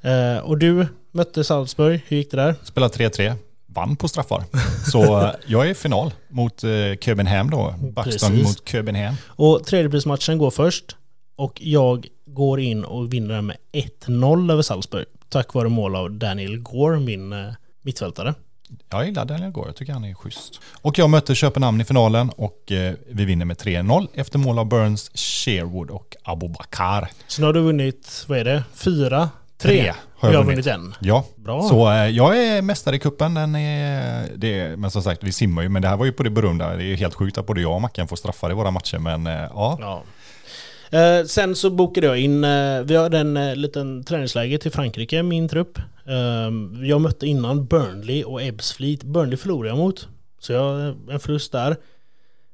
Eh, och du mötte Salzburg. Hur gick det där? Spelar 3-3. Vann på straffar. Så (laughs) eh, jag är i final mot eh, Köpenhamn då. Backstone Precis. mot Köpenhamn. Och tredjeprismatchen går först. Och jag går in och vinner den med 1-0 över Salzburg. Tack vare mål av Daniel Gore, min eh, mittfältare. Jag gillar Daniel Gore, jag tycker han är schysst. Och jag möter Köpenhamn i finalen och eh, vi vinner med 3-0 efter mål av Burns, Sherwood och Abubakar. Så nu har du vunnit, vad är det? Fyra? Tre? Tre har jag jag vunnit. vunnit en. Ja, Bra. så eh, jag är mästare i kuppen. Den är, det men som sagt, vi simmar ju, men det här var ju på det berömda. Det är helt sjukt att både jag och Mackan får straffar i våra matcher, men eh, ja. Ja. Eh, sen så bokade jag in, eh, vi hade en eh, liten träningsläger till Frankrike, min trupp. Eh, jag mötte innan Burnley och Ebbsfleet. Burnley förlorade jag mot. Så jag har en förlust där.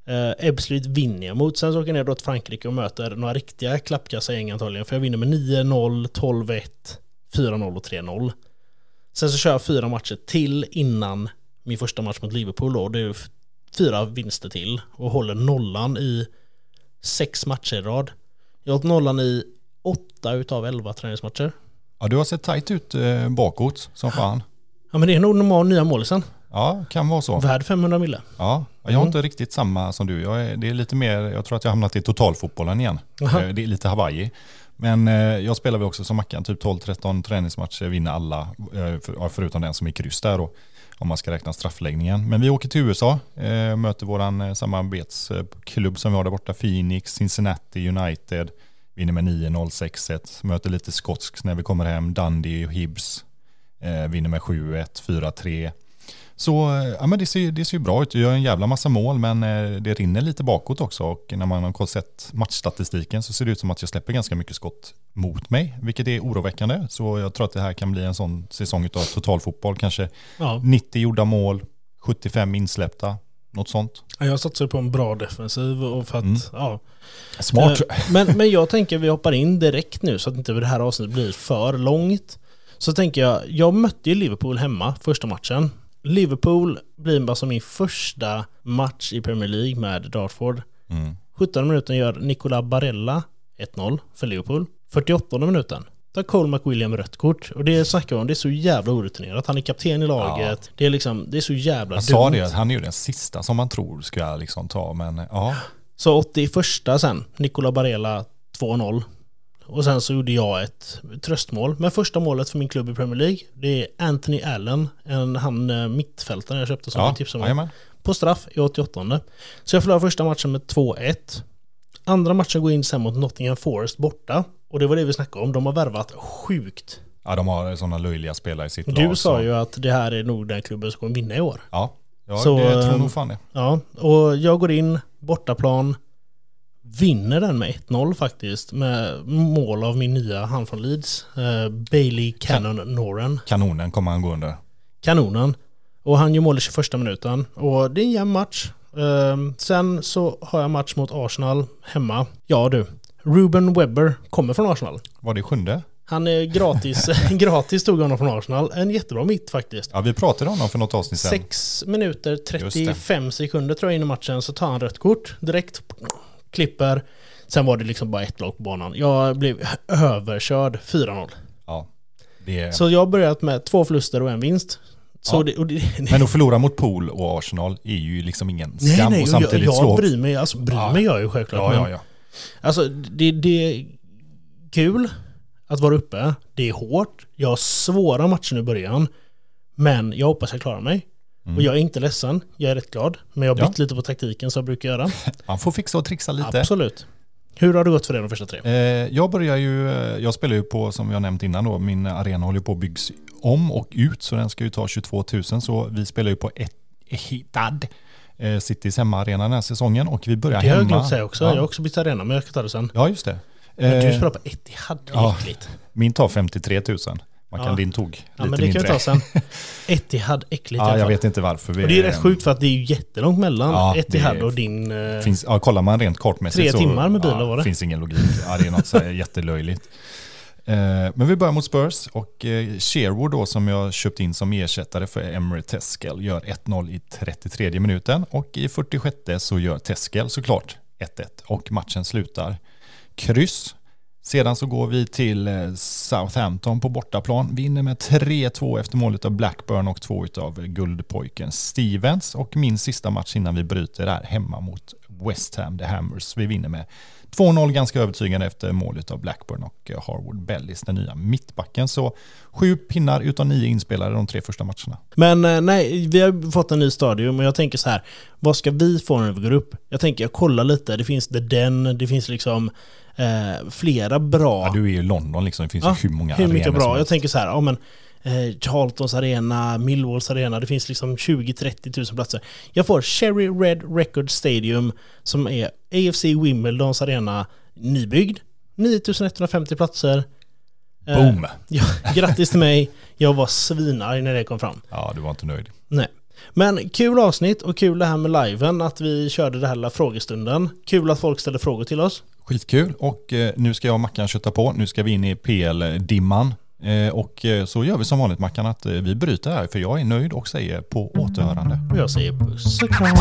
Eh, Ebbsfleet vinner jag mot. Sen så åker jag ner då till Frankrike och möter några riktiga klappkassagäng antagligen. För jag vinner med 9-0, 12-1, 4-0 och 3-0. Sen så kör jag fyra matcher till innan min första match mot Liverpool då. Det är fyra vinster till och håller nollan i sex matcher i rad. Jag har hållit nollan i åtta utav elva träningsmatcher. ja, du har sett tajt ut eh, bakåt som fan. Ja men det är nog normal nya målisen. Ja, kan vara så. Värd 500 mille. Ja, jag har inte riktigt samma som du. Jag är, det är lite mer, jag tror att jag har hamnat i totalfotbollen igen. Jaha. Eh, Det är lite Hawaii. Men eh, jag spelar väl också som Mackan, typ 12-13 träningsmatcher, vinner alla, eh, för, förutom den som är kryss där då, om man ska räkna straffläggningen. Men vi åker till USA, eh, möter vår eh, samarbetsklubb som vi har där borta, Phoenix, Cincinnati United, vinner med 9-0, 6-1, möter lite skotskt när vi kommer hem, Dundee och Hibs, eh, vinner med 7-1, 4-3. Så eh, ja, men det, ser, det ser ju bra ut. Jag gör en jävla massa mål men eh, det rinner lite bakåt också och när man har sett matchstatistiken så ser det ut som att jag släpper ganska mycket skott mot mig, vilket är oroväckande. Så jag tror att det här kan bli en sån säsong av totalfotboll. Kanske Ja. 90 gjorda mål, 75 insläppta, något sånt. Ja, Jag satsar på en bra defensiv och för att, Mm. ja. Smart. Eh, Men, men jag tänker vi hoppar in direkt nu så att inte det här avsnittet blir för långt. Så tänker jag, jag mötte ju Liverpool hemma första matchen. Liverpool blir bara som min första match i Premier League med Dartford. Mm. 17 minuten gör Nicola Barella 1-0 för Liverpool. 48 minuten tar Cole McWilliam rött kort. Och det snackar vi om, det är så jävla orutinerat. Han är kapten i laget. Det är liksom, det är så jävla Jag sa dumt. det, han är ju den sista som man tror ska liksom ta, men ja. Så 81 sen, Nicola Barella 2-0. Och sen så gjorde jag ett tröstmål. Men första målet för min klubb i Premier League, det är Anthony Allen, en, han eh, mittfältaren jag köpte som ja. jag tipsade om. jajamän. På straff i 88. Så jag förlorade första matchen med 2-1. Andra matchen går in sen mot Nottingham Forest borta. Och det var det vi snackade om, de har värvat sjukt. Ja, de har sådana löjliga spelare i sitt lag. Du sa så- ju att det här är nog den klubben som kommer vinna i år. Ja, ja Så, det tror ehm, nog fan det. Ja, och jag går in, bortaplan, vinner den med 1-0 faktiskt. Med mål av min nya, han från Leeds, eh, Bailey Cannon Noren. Kanonen kommer han gå under. Kanonen. Och han gör mål i 21 minuten. Och det är en jämn match. Ehm, sen så har jag match mot Arsenal hemma. Ja du, Ruben Webber kommer från Arsenal. Var det sjunde? Han är gratis, (laughs) (laughs) gratis tog honom från Arsenal. En jättebra mitt faktiskt. Ja, vi pratade om honom för något avsnitt sedan. 6 minuter 35 sekunder tror jag in i matchen så tar han rött kort direkt. Klipper. Sen var det liksom bara ett lag på banan. Jag blev överkörd 4-0. Ja, det. Så jag har börjat med två förluster och en vinst. Ja. det, det, Men att förlora mot Pool och Arsenal är ju liksom ingen nej, skam. nej, och och jag, samtidigt jag slå... bryr mig. Alltså bryr Ja. mig jag ju självklart. Ja, ja, ja. Alltså det, det är kul att vara uppe. Det är hårt. Jag har svåra matcher i början. Men jag hoppas jag klarar mig. Och jag är inte ledsen. Jag är rätt glad. Men jag har Mm. Ja. bytt lite på taktiken som jag brukar göra. (laughs) Man får fixa och trixa lite. Absolut. Hur har det gått för dig de första tre? Eh, jag börjar ju, eh, jag spelar ju på, som jag nämnt innan då, min arena håller på att byggs om och ut, så den ska ju ta 22 000, så vi spelar ju på ett eh, Citys hemmaarena den här säsongen och vi börjar Det har jag hemma. glömt säga också. Ja, Jag har också bytt arena, men jag kan ta det sen. ja just det. Men du Eh, spelar på Etihad, ja. äckligt. min tar 53 000. Man kan Ja. din tog lite Ja, men det kan mindre. vi ta sen. (laughs) Etihad, äckligt ja, jag vet inte varför. Vi, Och det är rätt sjukt för att det är ju jättelångt mellan Ja, Etihad det och din... eh, Finns, ja, kollar man rent kartmässigt Tre så timmar med bil, ja, var det? finns ingen logik. Ja, det är något så här (laughs) jättelöjligt. Eh, Men vi börjar mot Spurs och eh, Sherwood då som jag köpt in som ersättare för Emery Teskel gör 1-0 i 33 minuten och i 46 så gör Teskel såklart 1-1 och matchen slutar kryss. Sedan så går vi till eh, Southampton på bortaplan. Vinner med 3-2 efter målet av Blackburn och två av eh, guldpojken Stevens. Och min sista match innan vi bryter är hemma mot West Ham, The Hammers. Vi vinner med 2-0 ganska övertygande efter målet av Blackburn och eh, Harwood Bellis, den nya mittbacken. Så sju pinnar utav nio inspelade de tre första matcherna. Men nej, vi har fått en ny stadium och jag tänker så här. Vad ska vi få när vi går upp? Jag tänker, jag kollar lite. Det finns The Den, det finns liksom eh, flera bra... Ja, du är ju i London liksom, det finns Ja, ju hur många hur mycket arenor som bra? Jag helst. tänker så här, ja men eh, Charltons arena, Millwalls arena, det finns liksom 20-30 000 platser. Jag får Cherry Red Record Stadium som är AFC Wimbledons arena, nybyggd. 9150 platser. Eh, Boom! (laughs) Ja, grattis till mig. Jag var svinarg när det kom fram. Ja, du var inte nöjd. Nej. Men kul avsnitt och kul det här med liven, att vi körde det här lilla frågestunden. Kul att folk ställde frågor till oss. Skitkul och eh, nu ska jag och Mackan kötta på. Nu ska vi in i PL-dimman. Eh, och eh, så gör vi som vanligt Mackan att vi bryter här för jag är nöjd och säger på återhörande. Och jag säger puss och kram.